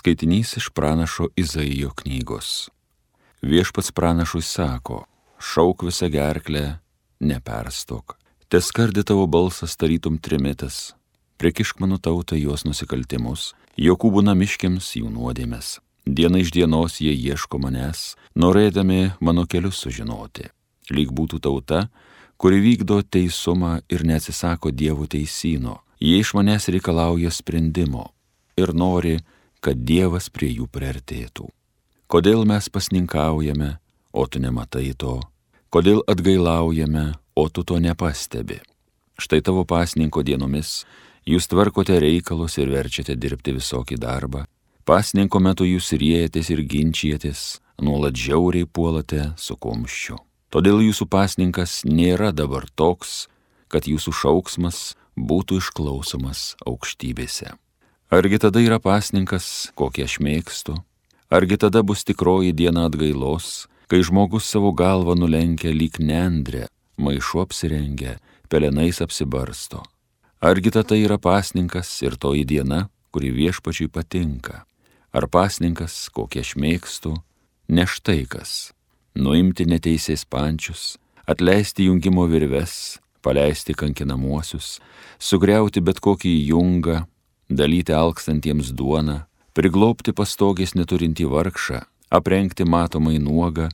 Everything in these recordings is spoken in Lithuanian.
Skaitinys iš pranašo Izaijo knygos. Viešpats pranašui sako, šauk visą gerklę, neperstok. Te skardi tavo balsas tarytum trimitas, prikišk mano tautą jos nusikaltimus, Jokūbų namiškiams jų nuodėmės. Diena iš dienos jie ieško manęs, norėdami mano kelius sužinoti. Lyg būtų tauta, kuri vykdo teisumą ir neatsisako Dievo teisino. Jie iš manęs reikalauja sprendimo ir nori, kad Dievas prie jų priartėtų. Kodėl mes pasninkaujame, o tu nematai to? Kodėl atgailaujame, o tu to nepastebi? Štai tavo pasninko dienomis jūs tvarkote reikalus ir verčiate dirbti visokį darbą. Pasninko metu jūs riejatės ir ginčijatės, nuolat žiauriai puolate su kumščiu. Todėl jūsų pasninkas nėra dabar toks, kad jūsų šauksmas būtų išklausomas aukštybėse. Argi tada yra pasninkas, kokį aš mėgstu? Argi tada bus tikroji diena atgailos, kai žmogus savo galvą nulenkia lyg nendrė, maišu apsirengia, pelenais apsibarsto? Argi tada yra pasninkas ir toji diena, kuri viešpačiui patinka? Ar pasninkas, kokį aš mėgstu, ne štai kas - nuimti neteisės pančius, atleisti jungimo virves, paleisti kankinamuosius, sugriauti bet kokį jungą, dalyti alkstantiems duoną, priglopti pastogės neturinti vargšą, aprengti matomai nuogą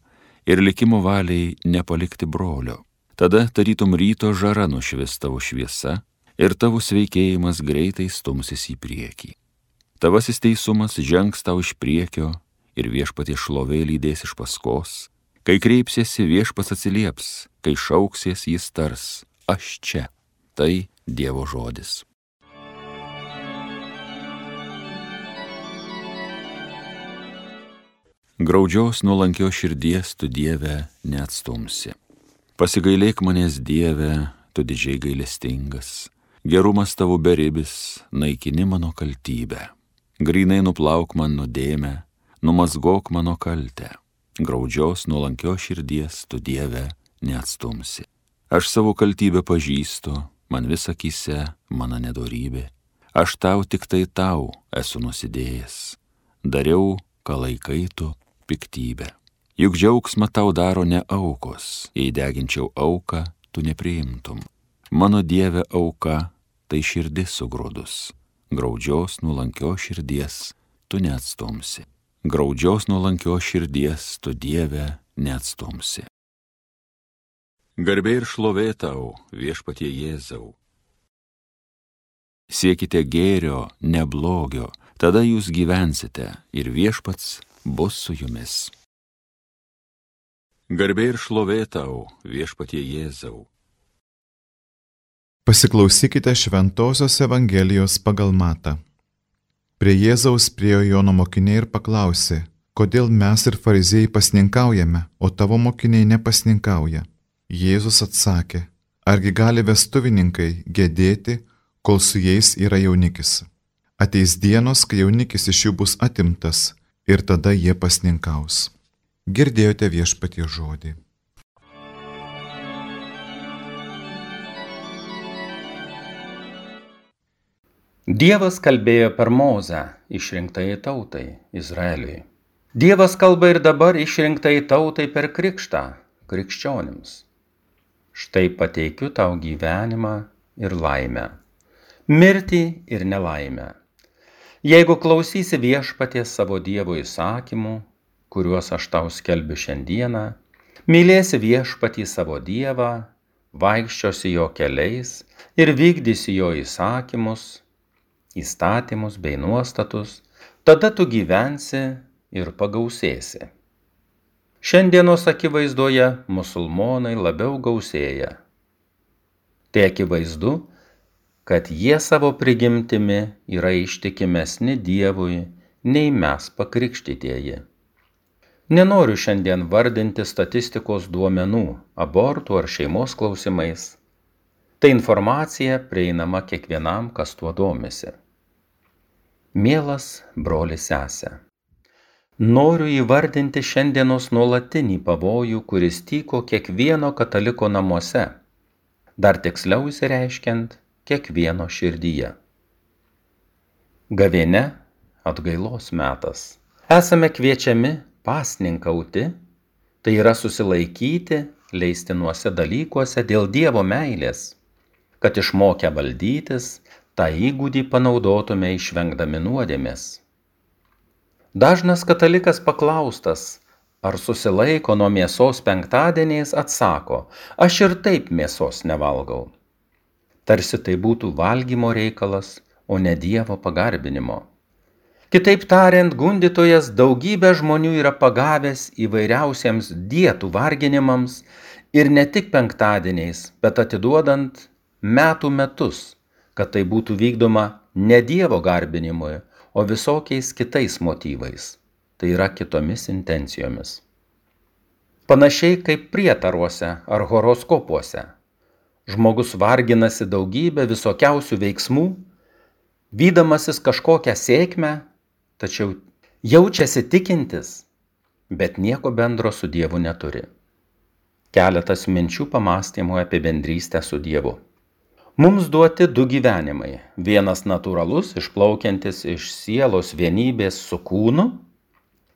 ir likimo valiai nepalikti brolio. Tada tarytum ryto žara nušvis tavo šviesa ir tavo sveikėjimas greitai stumsis į priekį. Tavasis teisumas žengs tau iš priekio ir viešpatie šlovė lydės iš paskos. Kai kreipsiesi viešpas atsilieps, kai šauksies jis tars, aš čia. Tai Dievo žodis. Graudžios nuolankio širdies tu Dieve neatstumsi. Pasigailėk manęs Dieve, tu didžiai gailestingas. Gerumas tavo beribis, naikini mano kaltybę. Grinai nuplauk man nuodėmę, numasgok mano kaltę. Graudžios nuolankio širdies tu Dieve neatstumsi. Aš savo kaltybę pažįstu, man vis akise mano nedorybė. Aš tau tik tai tau esu nusidėjęs. Dariau, ką laikai tu piktybę. Juk džiaugsmą tau daro ne aukos, jei deginčiau auką, tu nepriimtum. Mano Dieve auka tai širdis sugrūdus, graudžios nulankio širdies tu neatstumsi. Graudžios nulankio širdies tu Dieve neatstumsi. Garbė ir šlovė tau, viešpatie Jėzau. Siekite gėrio, ne blogio, tada jūs gyvensite ir viešpats bus su jumis. Garbė ir šlovė tau, viešpatie Jėzau. Pasiklausykite Šventojios Evangelijos pagal Matą. Prie Jėzaus priejo Jono mokiniai ir paklausė, kodėl mes ir fariziejai pasninkaujame, o tavo mokiniai nepasninkauja. Jėzus atsakė, argi gali vestuvininkai gėdėti, kol su jais yra jaunikis. Ateis dienos, kai jaunikis iš jų bus atimtas ir tada jie pasninkaus. Girdėjote viešpatie žodį. Dievas kalbėjo per Mozę išrinktai tautai Izraeliui. Dievas kalba ir dabar išrinktai tautai per krikštą krikščionims. Štai pateikiu tau gyvenimą ir laimę, mirtį ir nelaimę Jeigu klausysi viešpaties savo Dievo įsakymų, kuriuos aš tau skelbiu šiandieną, mylėsi viešpatį savo Dievą, vaikščiosi jo keliais ir vykdysi jo įsakymus, įstatymus bei nuostatus, tada tu gyvensi ir pagausėsi. Šiandienos akivaizdoje musulmonai labiau gausėja. Tai akivaizdu, kad jie savo prigimtimi yra ištikimesni Dievui nei mes pakrikštytieji. Nenoriu šiandien vardinti statistikos duomenų abortų ar šeimos klausimais. Tai informacija prieinama kiekvienam, kas tuo domisi. Mielas brolis sesė. Noriu įvardinti šiandienos nuolatinį pavojų, kuris tyko kiekvieno kataliko namuose. Dar tiksliau įsireiškiant, kiekvieno širdyje. Gavėne atgailos metas. Esame kviečiami pasninkauti, tai yra susilaikyti leistinuose dalykuose dėl Dievo meilės, kad išmokę valdytis, tą įgūdį panaudotume išvengdami nuodėmės. Dažnas katalikas paklaustas, ar susilaiko nuo mėsos penktadieniais, atsako, aš ir taip mėsos nevalgau. Tarsi tai būtų valgymo reikalas, o ne Dievo pagarbinimo. Kitaip tariant, gundytojas daugybę žmonių yra pagavęs įvairiausiems dietų varginimams ir ne tik penktadieniais, bet atiduodant metų metus, kad tai būtų vykdoma ne Dievo garbinimui, o visokiais kitais motyvais tai yra kitomis intencijomis. Panašiai kaip prietaruose ar horoskopuose. Žmogus varginasi daugybę visokiausių veiksmų, vydamasis kažkokią sėkmę, tačiau jaučiasi tikintis, bet nieko bendro su Dievu neturi. Keletas minčių pamastymų apie bendrystę su Dievu. Mums duoti du gyvenimai. Vienas natūralus, išplaukiantis iš sielos vienybės su kūnu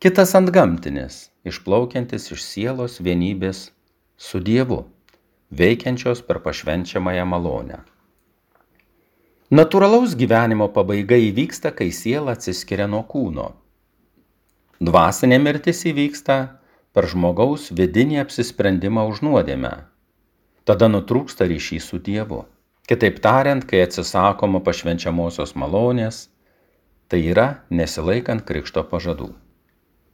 kitas antgamtinis, išplaukiantis iš sielos vienybės su Dievu, veikiančios per pašvenčiamąją malonę. Natūralaus gyvenimo pabaiga įvyksta, kai siela atsiskiria nuo kūno. Dvasinė mirtis įvyksta per žmogaus vidinį apsisprendimą už nuodėmę. Tada nutrūksta ryšys su Dievu. Kitaip tariant, kai atsisakoma pašvenčiamosios malonės, tai yra nesilaikant krikšto pažadų.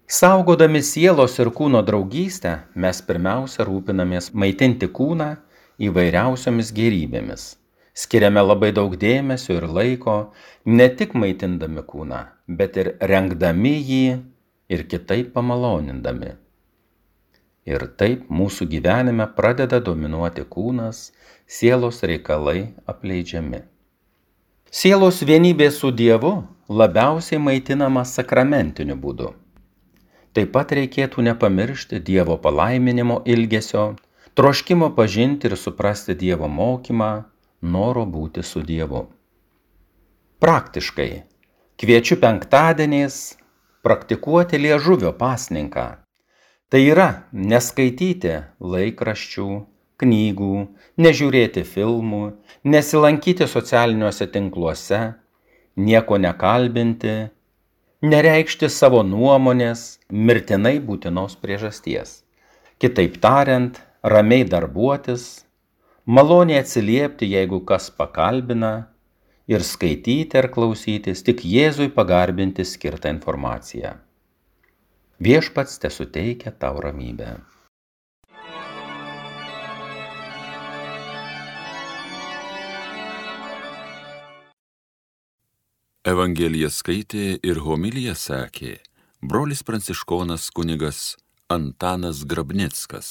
Saugodami sielos ir kūno draugystę, mes pirmiausia rūpinamės maitinti kūną įvairiausiomis gerybėmis. Skiriame labai daug dėmesio ir laiko ne tik maitindami kūną, bet ir rengdami jį ir kitaip pamalonindami. Ir taip mūsų gyvenime pradeda dominuoti kūnas, sielos reikalai apleidžiami. Sielos vienybė su Dievu labiausiai maitinama sakramentiniu būdu. Taip pat reikėtų nepamiršti Dievo palaiminimo ilgesio, troškimo pažinti ir suprasti Dievo mokymą, noro būti su Dievu. Praktiškai kviečiu penktadieniais praktikuoti liežuvio pasninką. Tai yra neskaityti laikraščių, knygų, nežiūrėti filmų, nesilankyti socialiniuose tinkluose, nieko nekalbinti, nereikšti savo nuomonės mirtinai būtinos priežasties. Kitaip tariant, ramiai darbuotis, maloniai atsiliepti, jeigu kas pakalbina, ir skaityti ar klausytis tik Jėzui pagarbinti skirtą informaciją. Viešpats te suteikia tau ramybę. Evangeliją skaitė ir homiliją sakė brolis pranciškonas kunigas Antanas Grabnickas.